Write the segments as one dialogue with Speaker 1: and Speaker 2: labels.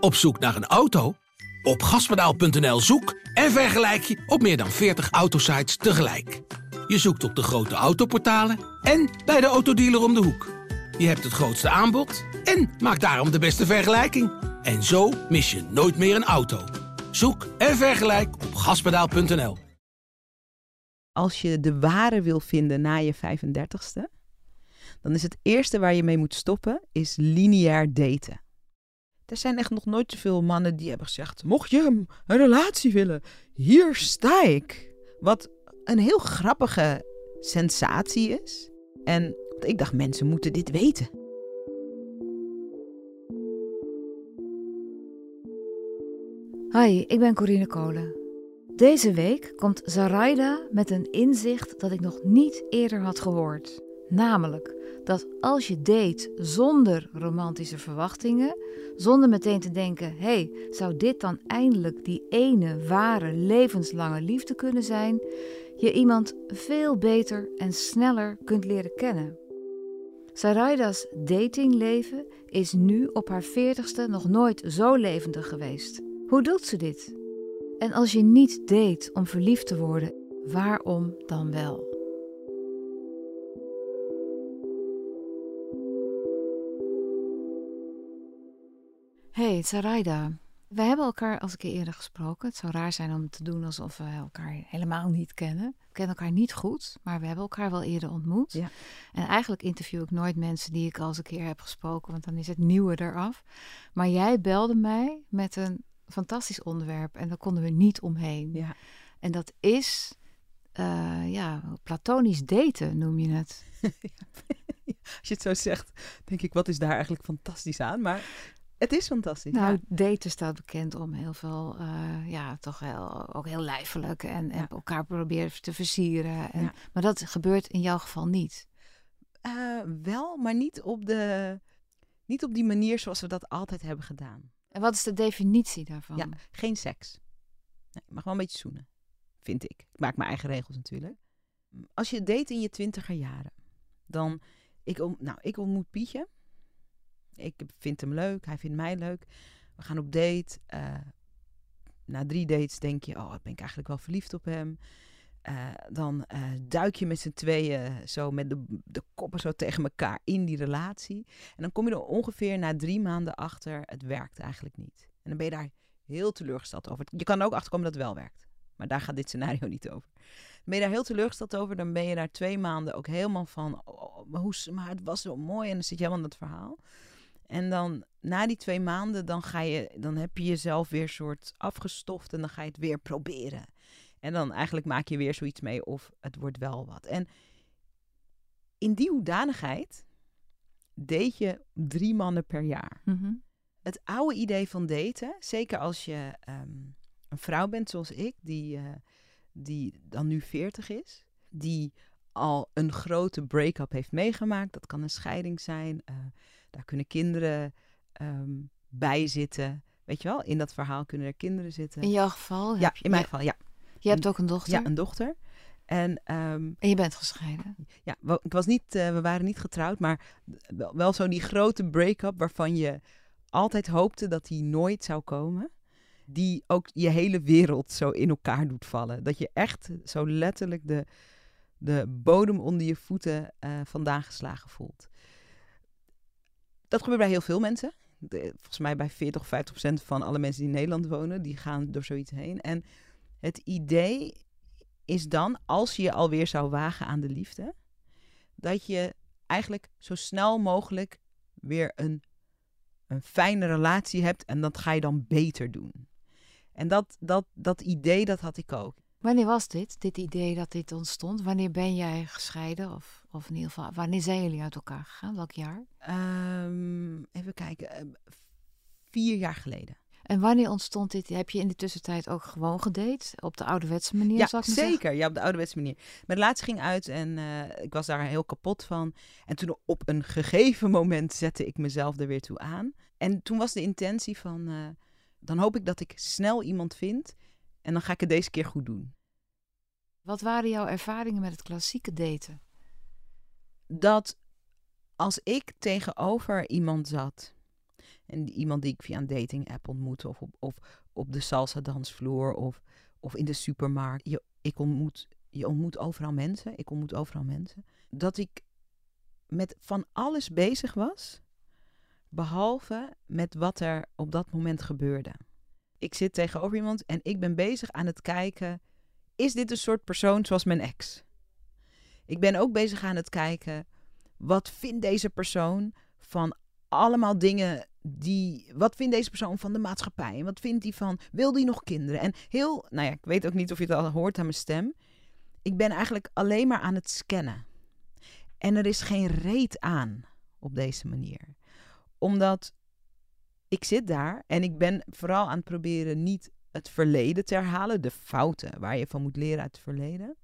Speaker 1: Op zoek naar een auto? Op gaspedaal.nl zoek en vergelijk je op meer dan 40 autosites tegelijk. Je zoekt op de grote autoportalen en bij de autodealer om de hoek. Je hebt het grootste aanbod en maakt daarom de beste vergelijking. En zo mis je nooit meer een auto. Zoek en vergelijk op gaspedaal.nl.
Speaker 2: Als je de ware wil vinden na je 35ste, dan is het eerste waar je mee moet stoppen, is lineair daten. Er zijn echt nog nooit zoveel mannen die hebben gezegd: Mocht je een relatie willen, hier sta ik. Wat een heel grappige sensatie is. En ik dacht, mensen moeten dit weten.
Speaker 3: Hi, ik ben Corine Kolen. Deze week komt Zaraida met een inzicht dat ik nog niet eerder had gehoord. Namelijk dat als je date zonder romantische verwachtingen, zonder meteen te denken: hé, hey, zou dit dan eindelijk die ene ware levenslange liefde kunnen zijn, je iemand veel beter en sneller kunt leren kennen. Saraida's datingleven is nu op haar veertigste nog nooit zo levendig geweest. Hoe doet ze dit? En als je niet date om verliefd te worden, waarom dan wel? Hey, Saraida. We hebben elkaar als een keer eerder gesproken. Het zou raar zijn om te doen alsof we elkaar helemaal niet kennen. We kennen elkaar niet goed, maar we hebben elkaar wel eerder ontmoet.
Speaker 2: Ja.
Speaker 3: En eigenlijk interview ik nooit mensen die ik al eens een keer heb gesproken, want dan is het nieuwe eraf. Maar jij belde mij met een fantastisch onderwerp en daar konden we niet omheen.
Speaker 2: Ja.
Speaker 3: En dat is, uh, ja, platonisch daten noem je het.
Speaker 2: Als je het zo zegt, denk ik, wat is daar eigenlijk fantastisch aan? Maar het is fantastisch.
Speaker 3: Nou,
Speaker 2: ja.
Speaker 3: daten staat bekend om heel veel, uh, ja, toch heel, ook heel lijfelijk en, en elkaar proberen te versieren. En,
Speaker 2: Ja.
Speaker 3: Maar dat gebeurt in jouw geval niet.
Speaker 2: Eh, wel, maar niet op, de, niet op die manier zoals we dat altijd hebben gedaan.
Speaker 3: En wat is de definitie daarvan?
Speaker 2: Ja, geen seks. Nee, mag wel een beetje zoenen, vind ik. Ik maak mijn eigen regels natuurlijk. Als je date in je twintiger jaren, dan... Ik, nou, ik ontmoet Pietje. Ik vind hem leuk, hij vindt mij leuk. We gaan op date. Eh, na drie dates denk je, oh, ben ik eigenlijk wel verliefd op hem. Eh, dan eh, duik je met z'n tweeën zo met de, de koppen zo tegen elkaar in die relatie. En dan kom je er ongeveer na drie maanden achter, het werkt eigenlijk niet. En dan ben je daar heel teleurgesteld over. Je kan er ook achterkomen dat het wel werkt. Maar daar gaat dit scenario niet over. Ben je daar heel teleurgesteld over, dan ben je daar twee maanden ook helemaal van, oh, maar, hoe, maar het was zo mooi. En dan zit je helemaal in dat verhaal. En dan na die twee maanden, dan, ga je, dan heb je jezelf weer soort afgestoft en dan ga je het weer proberen. En dan eigenlijk maak je weer zoiets mee of het wordt wel wat. En in die hoedanigheid deed je drie mannen per jaar.
Speaker 3: Mhm.
Speaker 2: Het oude idee van daten, zeker als je ehm, een vrouw bent zoals ik, die, eh, die dan nu 40 is, die al een grote break-up heeft meegemaakt. Dat kan een scheiding zijn. eh, daar kunnen kinderen ehm, bij zitten. Weet je wel, in dat verhaal kunnen er kinderen zitten.
Speaker 3: In jouw geval?
Speaker 2: ja, in mijn
Speaker 3: je,
Speaker 2: geval, ja.
Speaker 3: je hebt ook een dochter
Speaker 2: Ja, een dochter. En ehm,
Speaker 3: en je bent gescheiden.
Speaker 2: ja, ik was niet, eh, we waren niet getrouwd, maar wel, wel zo die grote break-up waarvan je altijd hoopte dat die nooit zou komen. Die ook je hele wereld zo in elkaar doet vallen. Dat je echt zo letterlijk de, de bodem onder je voeten eh, vandaan geslagen voelt. Dat gebeurt bij heel veel mensen. Volgens mij bij 40 of 50 procent van alle mensen die in Nederland wonen, die gaan door zoiets heen. En het idee is dan, als je je alweer zou wagen aan de liefde, dat je eigenlijk zo snel mogelijk weer een, een fijne relatie hebt en dat ga je dan beter doen. En dat, dat, dat idee, dat had ik ook.
Speaker 3: Wanneer was dit, dit idee dat dit ontstond? Wanneer ben jij gescheiden? Of, of in ieder geval, wanneer zijn jullie uit elkaar gegaan? Welk jaar?
Speaker 2: Ehm, even kijken, eh, vier jaar geleden.
Speaker 3: En wanneer ontstond dit? Heb je in de tussentijd ook gewoon gedate? Op de ouderwetse manier,
Speaker 2: Ja,
Speaker 3: zou ik maar zeggen?
Speaker 2: zeker. Ja, op de ouderwetse manier. Mijn relatie ging uit en eh, ik was daar heel kapot van. En toen op een gegeven moment zette ik mezelf er weer toe aan. En toen was de intentie van, eh, dan hoop ik dat ik snel iemand vind en dan ga ik het deze keer goed doen.
Speaker 3: Wat waren jouw ervaringen met het klassieke daten?
Speaker 2: Dat als ik tegenover iemand zat En iemand die ik via een dating app ontmoet. Of op, of op de salsa dansvloer. Of, of in de supermarkt. Je, ik ontmoet, je ontmoet overal mensen. Ik ontmoet overal mensen. Dat ik met van alles bezig was. Behalve met wat er op dat moment gebeurde. Ik zit tegenover iemand en ik ben bezig aan het kijken. Is dit een soort persoon zoals mijn ex? Ik ben ook bezig aan het kijken. Wat vindt deze persoon van allemaal dingen die. Wat vindt deze persoon van de maatschappij? En wat vindt hij van. Wil die nog kinderen? En heel. Nou ja, ik weet ook niet of je het al hoort aan mijn stem. Ik ben eigenlijk alleen maar aan het scannen. En er is geen reet aan op deze manier. Omdat ik zit daar en ik ben vooral aan het proberen niet het verleden te herhalen. De fouten waar je van moet leren uit het verleden.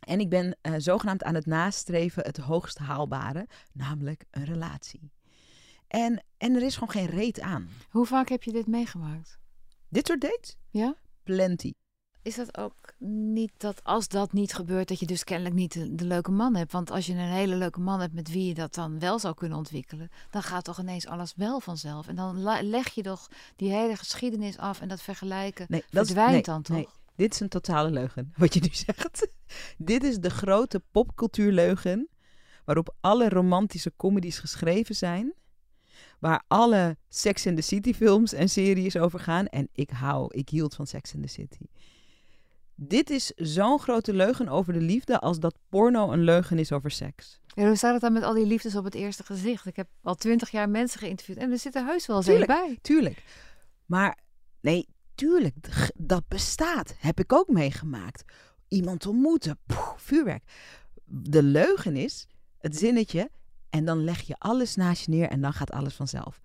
Speaker 2: En ik ben eh, zogenaamd aan het nastreven het hoogst haalbare, namelijk een relatie. En, en er is gewoon geen reet aan.
Speaker 3: Hoe vaak heb je dit meegemaakt?
Speaker 2: Dit soort dates?
Speaker 3: Ja?
Speaker 2: Plenty.
Speaker 3: Is dat ook niet dat als dat niet gebeurt, dat je dus kennelijk niet de, de leuke man hebt? Want als je een hele leuke man hebt met wie je dat dan wel zou kunnen ontwikkelen, dan gaat toch ineens alles wel vanzelf. En dan leg je toch die hele geschiedenis af en dat vergelijken
Speaker 2: Nee, dat is-
Speaker 3: verdwijnt
Speaker 2: nee,
Speaker 3: dan toch?
Speaker 2: nee. Dit is een totale leugen, wat je nu zegt. Dit is de grote popcultuurleugen waarop alle romantische comedies geschreven zijn. Waar alle Sex and the City films en series over gaan. En ik hou, ik hield van Sex and the City. Dit is zo'n grote leugen over de liefde als dat porno een leugen is over seks.
Speaker 3: Ja, hoe staat het dan met al die liefdes op het eerste gezicht? Ik heb al twintig jaar mensen geïnterviewd en er zit er heus wel eens
Speaker 2: Tuurlijk.
Speaker 3: bij.
Speaker 2: Tuurlijk. Maar nee, tuurlijk, dat bestaat. Heb ik ook meegemaakt. Iemand ontmoeten, poeh, vuurwerk. De leugen is het zinnetje en dan leg je alles naast je neer en dan gaat alles vanzelf.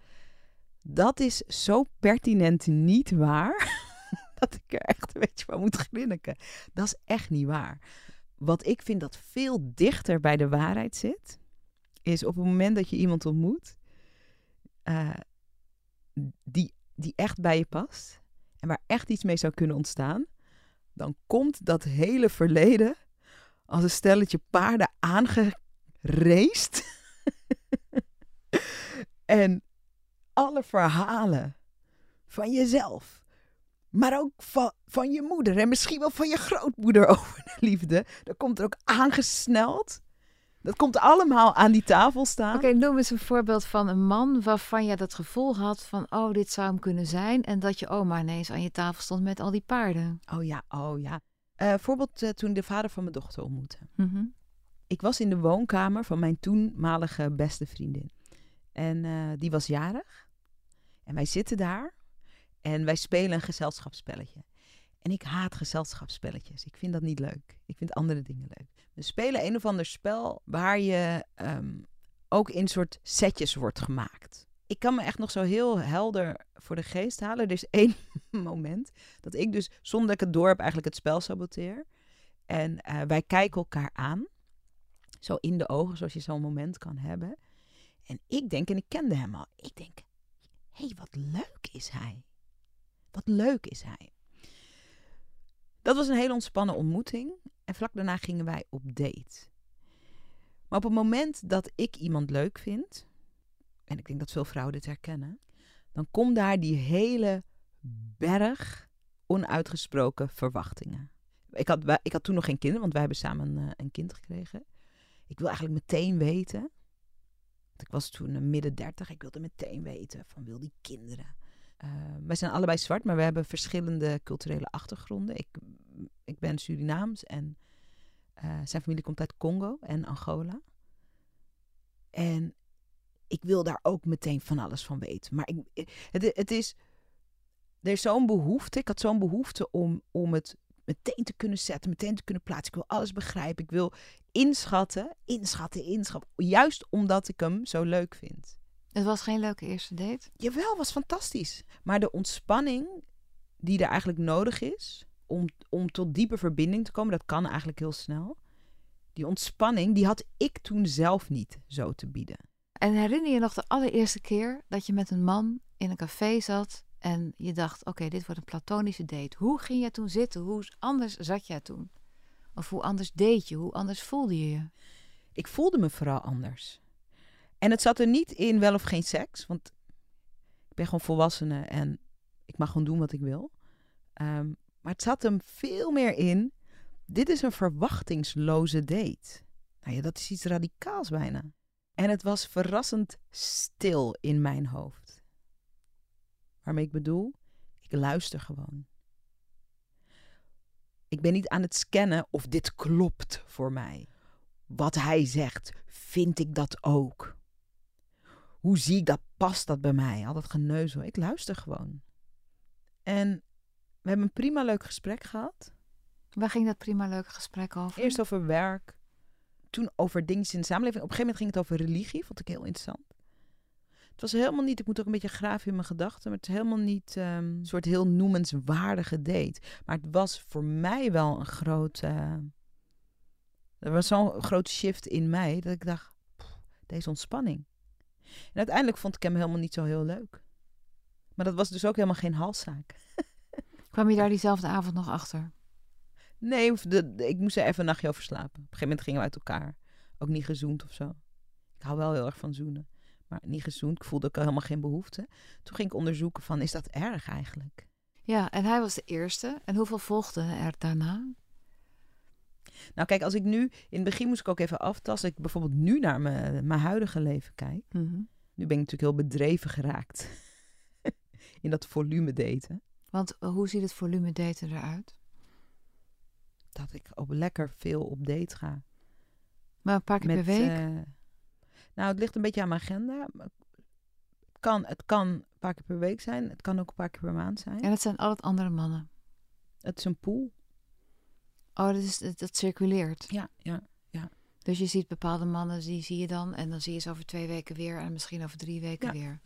Speaker 2: Dat is zo pertinent niet waar dat ik er echt een beetje van moet grinniken. Dat is echt niet waar. Wat ik vind dat veel dichter bij de waarheid zit, is op het moment dat je iemand ontmoet, eh, die, die echt bij je past en waar echt iets mee zou kunnen ontstaan, dan komt dat hele verleden als een stelletje paarden aangereest. en alle verhalen van jezelf, maar ook van, van je moeder en misschien wel van je grootmoeder over de liefde, dat komt er ook aangesneld. Dat komt allemaal aan die tafel staan.
Speaker 3: Oké, noem eens een voorbeeld van een man waarvan je dat gevoel had van, oh, dit zou hem kunnen zijn. En dat je oma ineens aan je tafel stond met al die paarden.
Speaker 2: Oh ja, oh ja. Eh voorbeeld eh, toen de vader van mijn dochter ontmoette.
Speaker 3: Mhm.
Speaker 2: Ik was in de woonkamer van mijn toenmalige beste vriendin. En eh, die was jarig. En wij zitten daar. En wij spelen een gezelschapsspelletje. En ik haat gezelschapsspelletjes. Ik vind dat niet leuk. Ik vind andere dingen leuk. We spelen een of ander spel waar je ehm, ook in soort setjes wordt gemaakt. Ik kan me echt nog zo heel helder voor de geest halen. Er is één moment dat ik dus, zonder dat ik het heb, eigenlijk het spel saboteer. En eh, wij kijken elkaar aan. Zo in de ogen, zoals je zo'n moment kan hebben. En ik denk, en ik kende hem al, ik denk, hé, hey, wat leuk is hij. Wat leuk is hij. Dat was een hele ontspannen ontmoeting. En vlak daarna gingen wij op date. Maar op het moment dat ik iemand leuk vind, en ik denk dat veel vrouwen dit herkennen, dan komt daar die hele berg onuitgesproken verwachtingen. Ik had, ik had toen nog geen kinderen, want wij hebben samen een, eh, een kind gekregen. Ik wil eigenlijk meteen weten. Ik was toen eh, midden dertig. Ik wilde meteen weten van wil die kinderen. Eh, wij zijn allebei zwart, maar we hebben verschillende culturele achtergronden. Ik, ik ben Surinaams en eh, zijn familie komt uit Congo en Angola. En ik wil daar ook meteen van alles van weten. Maar ik, het, het is. Er is zo'n behoefte. Ik had zo'n behoefte om, om het meteen te kunnen zetten, meteen te kunnen plaatsen. Ik wil alles begrijpen. Ik wil inschatten, inschatten, inschatten. Juist omdat ik hem zo leuk vind.
Speaker 3: Het was geen leuke eerste date.
Speaker 2: Jawel, was fantastisch. Maar de ontspanning die er eigenlijk nodig is om, om tot diepe verbinding te komen, dat kan eigenlijk heel snel. Die ontspanning, die had ik toen zelf niet zo te bieden.
Speaker 3: En herinner je nog de allereerste keer dat je met een man in een café zat en je dacht, oké, dit wordt een platonische date. Hoe ging jij toen zitten? Hoe anders zat jij toen? Of hoe anders deed je? Hoe anders voelde je je?
Speaker 2: Ik voelde me vooral anders. En het zat er niet in wel of geen seks, want Ik ben gewoon volwassene en ik mag gewoon doen wat ik wil. Ehm, maar het zat hem veel meer in. Dit is een verwachtingsloze date. Nou ja, dat is iets radicaals bijna. En het was verrassend stil in mijn hoofd. Waarmee ik bedoel, ik luister gewoon. Ik ben niet aan het scannen of dit klopt voor mij. Wat hij zegt, vind ik dat ook? Hoe zie ik dat? Past dat bij mij? Al dat geneuzel. Ik luister gewoon. En we hebben een prima leuk gesprek gehad.
Speaker 3: Waar ging dat prima leuke gesprek over?
Speaker 2: Eerst over werk. Toen over dingen in de samenleving. Op een gegeven moment ging het over religie. Vond ik heel interessant. Het was helemaal niet, ik moet ook een beetje graven in mijn gedachten, maar het is helemaal niet ehm, een soort heel noemenswaardige date. Maar het was voor mij wel een grote, er was zo'n grote shift in mij dat ik dacht, deze ontspanning. En uiteindelijk vond ik hem helemaal niet zo heel leuk. Maar dat was dus ook helemaal geen halszaak.
Speaker 3: Kwam je daar diezelfde avond nog achter?
Speaker 2: Nee, de, ik moest er even een nachtje over slapen. Op een gegeven moment gingen we uit elkaar. Ook niet gezoend of zo. Ik hou wel heel erg van zoenen. Maar niet gezoend. Ik voelde ook helemaal geen behoefte. Toen ging ik onderzoeken van, is dat erg eigenlijk?
Speaker 3: Ja, en hij was de eerste. En hoeveel volgden er daarna?
Speaker 2: Nou kijk, als ik nu... In het begin moest ik ook even aftasten. Ik bijvoorbeeld nu naar mijn, mijn huidige leven kijk.
Speaker 3: Mhm.
Speaker 2: Nu ben ik natuurlijk heel bedreven geraakt. in dat volume daten.
Speaker 3: Want eh, hoe ziet het volume daten eruit?
Speaker 2: Dat ik ook lekker veel op date ga.
Speaker 3: Maar een paar keer per week?
Speaker 2: eh, nou, het ligt een beetje aan mijn agenda. Het kan, het kan een paar keer per week zijn. Het kan ook een paar keer per maand zijn.
Speaker 3: En het zijn altijd andere mannen.
Speaker 2: Het is een pool.
Speaker 3: Oh, dat, is, dat, circuleert.
Speaker 2: Ja, ja.
Speaker 3: Dus je ziet bepaalde mannen, die zie je dan. En dan zie je ze over twee weken weer. En misschien over drie weken weer.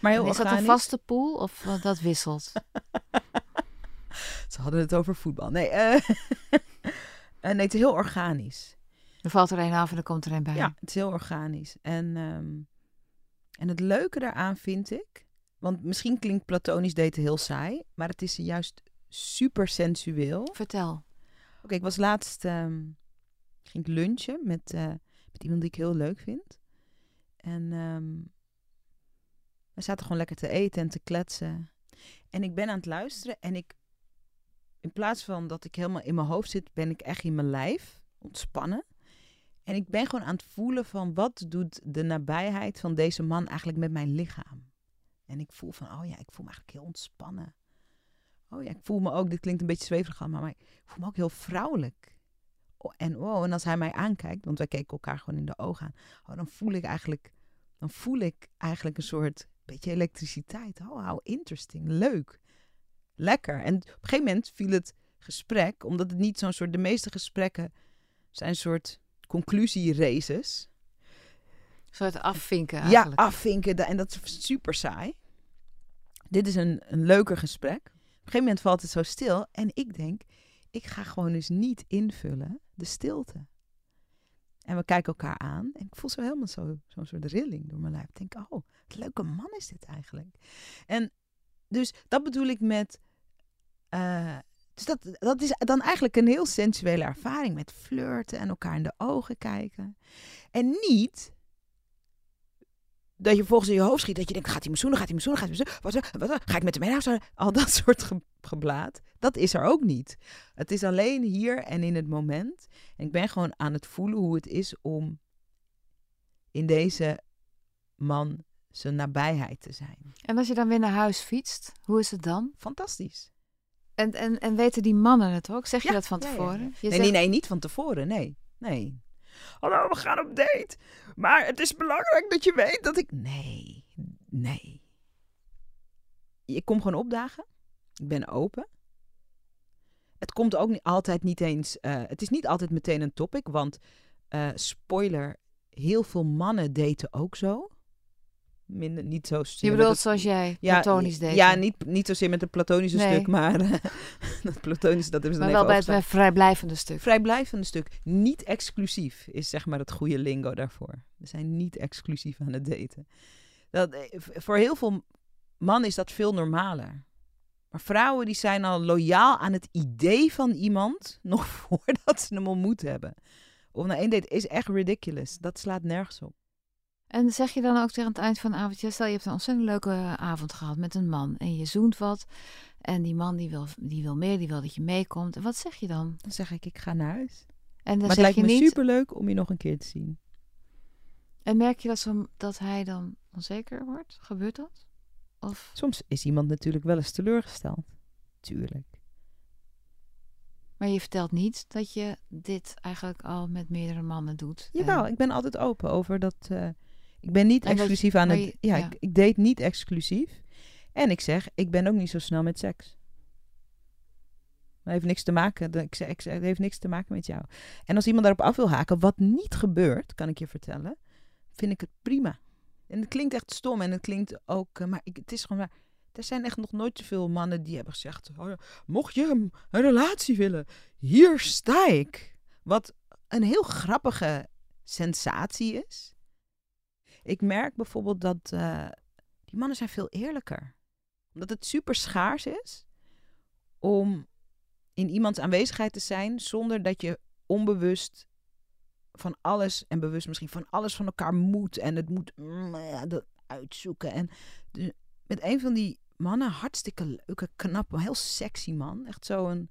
Speaker 2: Maar heel
Speaker 3: En is dat een vaste pool of dat wisselt?
Speaker 2: Ze hadden het over voetbal. Nee, eh, eh, nee het is heel organisch.
Speaker 3: Er valt er een af en er komt er een bij.
Speaker 2: Ja, het is heel organisch. En, ehm, en het leuke daaraan vind ik... Want misschien klinkt platonisch daten heel saai. Maar het is juist super sensueel.
Speaker 3: Vertel.
Speaker 2: Oké, ik was laatst... ehm, ging ik lunchen met, eh, met iemand die ik heel leuk vind. En ehm, we zaten gewoon lekker te eten en te kletsen. En ik ben aan het luisteren en ik... In plaats van dat ik helemaal in mijn hoofd zit, ben ik echt in mijn lijf ontspannen. En ik ben gewoon aan het voelen van wat doet de nabijheid van deze man eigenlijk met mijn lichaam. En ik voel van, oh ja, ik voel me eigenlijk heel ontspannen. Oh ja, ik voel me ook, dit klinkt een beetje zweverig allemaal, maar ik voel me ook heel vrouwelijk. Oh, en oh, en als hij mij aankijkt, want wij keken elkaar gewoon in de ogen aan, oh, dan voel ik eigenlijk, dan voel ik eigenlijk een soort beetje elektriciteit. Oh, how interesting, leuk, lekker. En op een gegeven moment viel het gesprek, omdat het niet zo'n soort, de meeste gesprekken zijn een soort conclusieraces.
Speaker 3: Een soort afvinken eigenlijk.
Speaker 2: Ja, afvinken. En dat is super saai. Dit is een, een leuker gesprek. Op een gegeven moment valt het zo stil. En ik denk, ik ga gewoon eens niet invullen de stilte. En we kijken elkaar aan. En ik voel zo helemaal zo- zo'n soort rilling door mijn lijf. Ik denk, oh, wat leuke man is dit eigenlijk. En dus dat bedoel ik met... eh, dus dat, dat is dan eigenlijk een heel sensuele ervaring met flirten en elkaar in de ogen kijken. En niet dat je volgens in je hoofd schiet. Dat je denkt, gaat hij me zoenen, gaat hij me zoenen, gaat hij me zoenen? Wat, wat, ga ik met hem naar huis? Al dat soort ge- geblaad. Dat is er ook niet. Het is alleen hier en in het moment. En ik ben gewoon aan het voelen hoe het is om in deze man zijn nabijheid te zijn.
Speaker 3: En als je dan weer naar huis fietst, hoe is het dan?
Speaker 2: Fantastisch.
Speaker 3: En, en, en weten die mannen het ook? Zeg je
Speaker 2: Ja,
Speaker 3: dat van
Speaker 2: ja,
Speaker 3: tevoren?
Speaker 2: ja. Nee,
Speaker 3: zegt-
Speaker 2: nee, nee, niet van tevoren. Nee, nee. Hallo, we gaan op date. Maar het is belangrijk dat je weet dat ik... Nee, nee. Ik kom gewoon opdagen. Ik ben open. Het komt ook niet altijd niet eens... eh, het is niet altijd meteen een topic, want... eh, spoiler, heel veel mannen daten ook zo. Minder, niet zo...
Speaker 3: Je bedoelt zoals jij, platonisch deed.
Speaker 2: Ja, niet, niet zozeer met het platonische
Speaker 3: Nee.
Speaker 2: stuk, maar... dat platonische, dat hebben ze
Speaker 3: maar
Speaker 2: dan
Speaker 3: wel bij het
Speaker 2: overstaan.
Speaker 3: vrijblijvende stuk.
Speaker 2: Vrijblijvende stuk. Niet exclusief is zeg maar het goede lingo daarvoor. We zijn niet exclusief aan het daten. Dat, eh, voor heel veel mannen is dat veel normaler. Maar vrouwen die zijn al loyaal aan het idee van iemand nog voordat ze hem ontmoet hebben. Of naar één date is echt ridiculous. Dat slaat nergens op.
Speaker 3: En zeg je dan ook tegen het eind van de avond, ja, stel je hebt een ontzettend leuke avond gehad met een man en je zoent wat en die man die wil, die wil meer, die wil dat je meekomt. En wat zeg je dan?
Speaker 2: Dan zeg ik, ik ga naar huis.
Speaker 3: En dan
Speaker 2: maar het
Speaker 3: zeg
Speaker 2: lijkt
Speaker 3: je
Speaker 2: me
Speaker 3: niet,
Speaker 2: superleuk om je nog een keer te zien.
Speaker 3: en merk je dat, zo, dat hij dan onzeker wordt? Gebeurt dat? Of,
Speaker 2: Soms is iemand natuurlijk wel eens teleurgesteld. Tuurlijk.
Speaker 3: maar je vertelt niet dat je dit eigenlijk al met meerdere mannen doet.
Speaker 2: Jawel,
Speaker 3: En-
Speaker 2: ik ben altijd open over dat. eh, ik ben niet
Speaker 3: En dat je-
Speaker 2: exclusief aan het.
Speaker 3: je-
Speaker 2: ja,
Speaker 3: ja.
Speaker 2: Ik, ik date niet exclusief. En ik zeg, ik ben ook niet zo snel met seks. Dat heeft niks te maken. Ik zeg, ik zeg, het heeft niks te maken met jou. En als iemand daarop af wil haken, wat niet gebeurt, kan ik je vertellen, vind ik het prima. En het klinkt echt stom en het klinkt ook, eh, maar ik, het is gewoon waar. Er zijn echt nog nooit zoveel mannen die hebben gezegd: oh mocht je een, een relatie willen, hier sta ik. Wat een heel grappige sensatie is. Ik merk bijvoorbeeld dat eh, die mannen zijn veel eerlijker. Omdat het super schaars is om in iemands aanwezigheid te zijn zonder dat je onbewust van alles en bewust misschien van alles van elkaar moet en het moet mm, dat uitzoeken. En met een van die mannen, hartstikke leuke, knappe, heel sexy man. Echt zo'n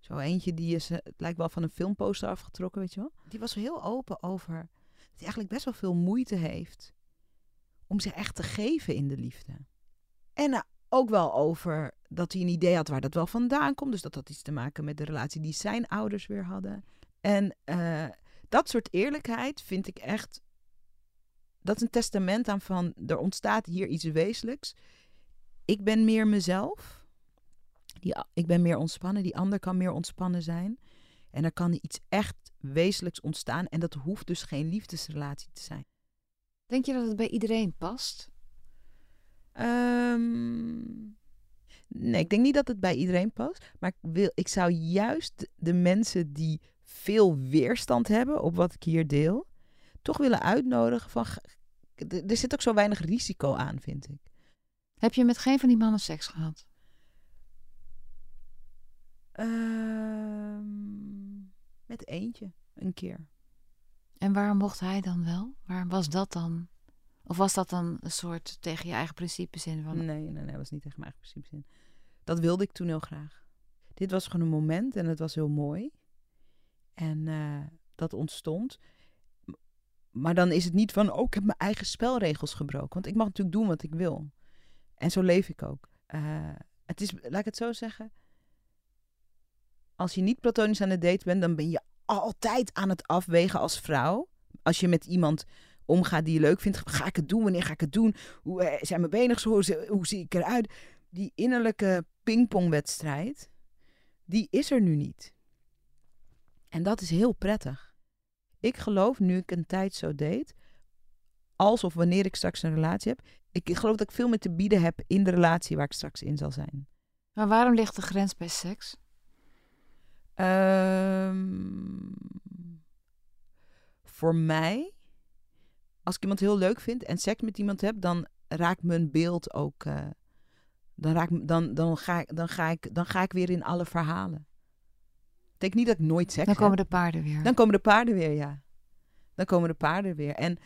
Speaker 2: zo eentje die is, eh, het lijkt wel van een filmposter afgetrokken, weet je wel. Die was heel open over hij eigenlijk best wel veel moeite heeft om zich echt te geven in de liefde. En eh, ook wel over dat hij een idee had waar dat wel vandaan komt. Dus dat had iets te maken met de relatie die zijn ouders weer hadden. En eh, dat soort eerlijkheid vind ik echt. Dat is een testament aan van er ontstaat hier iets wezenlijks. Ik ben meer mezelf. Die, ik ben meer ontspannen. Die ander kan meer ontspannen zijn. En er kan iets echt wezenlijks ontstaan. En dat hoeft dus geen liefdesrelatie te zijn.
Speaker 3: Denk je dat het bij iedereen past?
Speaker 2: Ehm, nee, ik denk niet dat het bij iedereen past. Maar ik, wil, ik zou juist de mensen die veel weerstand hebben op wat ik hier deel, toch willen uitnodigen van. Er zit ook zo weinig risico aan, vind ik.
Speaker 3: Heb je met geen van die mannen seks gehad?
Speaker 2: Ehm, met eentje, een keer.
Speaker 3: En waarom mocht hij dan wel? Waarom was dat dan? Of was dat dan een soort tegen je eigen principes in? Van,
Speaker 2: Nee, nee, nee, dat was niet tegen mijn eigen principes in. Dat wilde ik toen heel graag. Dit was gewoon een moment en het was heel mooi. En eh, dat ontstond. Maar dan is het niet van, oh, ik heb mijn eigen spelregels gebroken. Want ik mag natuurlijk doen wat ik wil. En zo leef ik ook. Eh, het is, laat ik het zo zeggen. Als je niet platonisch aan het daten bent, dan ben je altijd aan het afwegen als vrouw. Als je met iemand omgaat die je leuk vindt, ga ik het doen? Wanneer ga ik het doen? Hoe eh, zijn mijn benen zo? Hoe, zie- ik eruit? Die innerlijke pingpongwedstrijd, die is er nu niet. En dat is heel prettig. Ik geloof, nu ik een tijd zo deed, als of wanneer ik straks een relatie heb, ik geloof dat ik veel meer te bieden heb in de relatie waar ik straks in zal zijn.
Speaker 3: Maar waarom ligt de grens bij seks?
Speaker 2: Ehm, voor mij, als ik iemand heel leuk vind en seks met iemand heb, dan raakt mijn beeld ook. eh, dan, raak, dan, dan, ga, ik- dan, ga ik, dan ga ik weer in alle verhalen. Betekent niet dat ik nooit seks
Speaker 3: Dan komen
Speaker 2: heb.
Speaker 3: de paarden weer.
Speaker 2: Dan komen de paarden weer, ja. Dan komen de paarden weer. En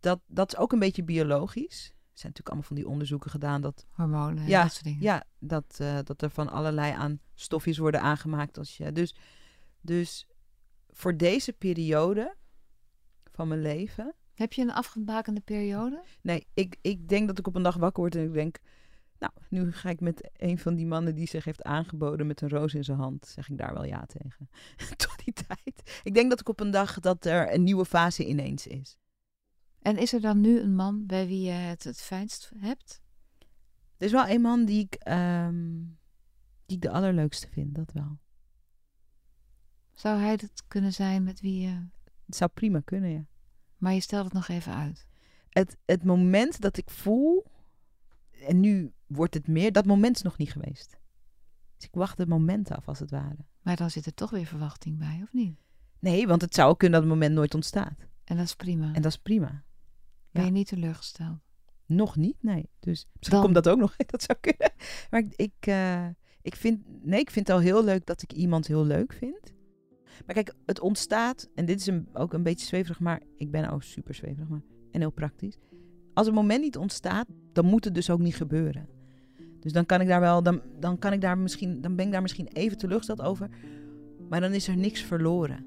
Speaker 2: dat, dat is ook een beetje biologisch. Er zijn natuurlijk allemaal van die onderzoeken gedaan dat
Speaker 3: Hormonen en
Speaker 2: Ja,
Speaker 3: dat soort dingen.
Speaker 2: ja, dat, eh, dat er van allerlei aan stofjes worden aangemaakt. Als je, dus, dus voor deze periode van mijn leven.
Speaker 3: Heb je een afgebakende periode?
Speaker 2: Nee, ik, ik denk dat ik op een dag wakker word en ik denk. Nou, nu ga ik met een van die mannen die zich heeft aangeboden met een roos in zijn hand. Zeg ik daar wel ja tegen. Tot die tijd. Ik denk dat ik op een dag dat er een nieuwe fase ineens is.
Speaker 3: En is er dan nu een man bij wie je het het fijnst hebt?
Speaker 2: Er is wel een man die ik, ehm, die ik de allerleukste vind, dat wel.
Speaker 3: Zou hij het kunnen zijn met wie je...
Speaker 2: Het zou prima kunnen, ja.
Speaker 3: Maar je stelt het nog even uit.
Speaker 2: het, het moment dat ik voel, en nu wordt het meer, dat moment is nog niet geweest. Dus ik wacht het moment af, als het ware.
Speaker 3: Maar dan zit er toch weer verwachting bij, of niet?
Speaker 2: Nee, want het zou kunnen dat het moment nooit ontstaat.
Speaker 3: En dat is prima.
Speaker 2: En dat is prima.
Speaker 3: Ben je niet teleurgesteld?
Speaker 2: Nog niet, nee. Dus misschien
Speaker 3: Dan-
Speaker 2: komt dat ook nog. Dat zou kunnen. Maar ik, ik, eh, ik vind, nee, ik vind het al heel leuk dat ik iemand heel leuk vind. Maar kijk, het ontstaat, en dit is een, ook een beetje zweverig, maar ik ben ook super zweverig, maar en heel praktisch. Als het moment niet ontstaat, dan moet het dus ook niet gebeuren. Dus dan kan ik daar wel, dan, dan kan ik daar misschien, dan ben ik daar misschien even teleurgesteld over. Maar dan is er niks verloren.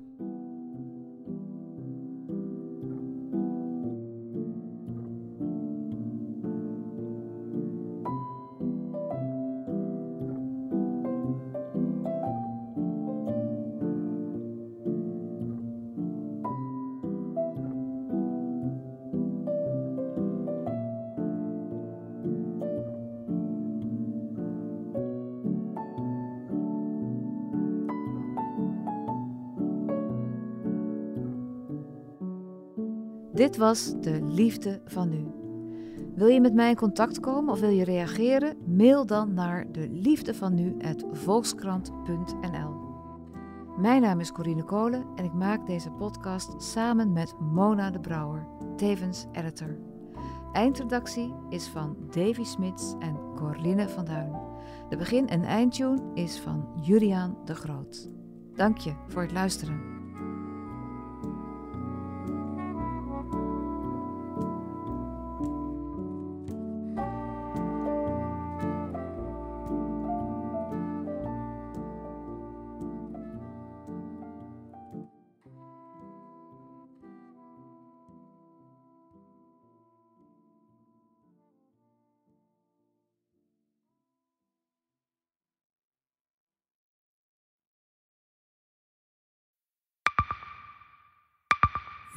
Speaker 3: Dit was de liefde van nu. Wil je met mij in contact komen of wil je reageren? Mail dan naar de liefde van. Mijn naam is Corine Kolen en ik maak deze podcast samen met Mona de Brouwer, tevens editor. Eindredactie is van Davy Smits en Corinne van Duin. De begin- en eindtune is van Juliaan de Groot. Dank je voor het luisteren.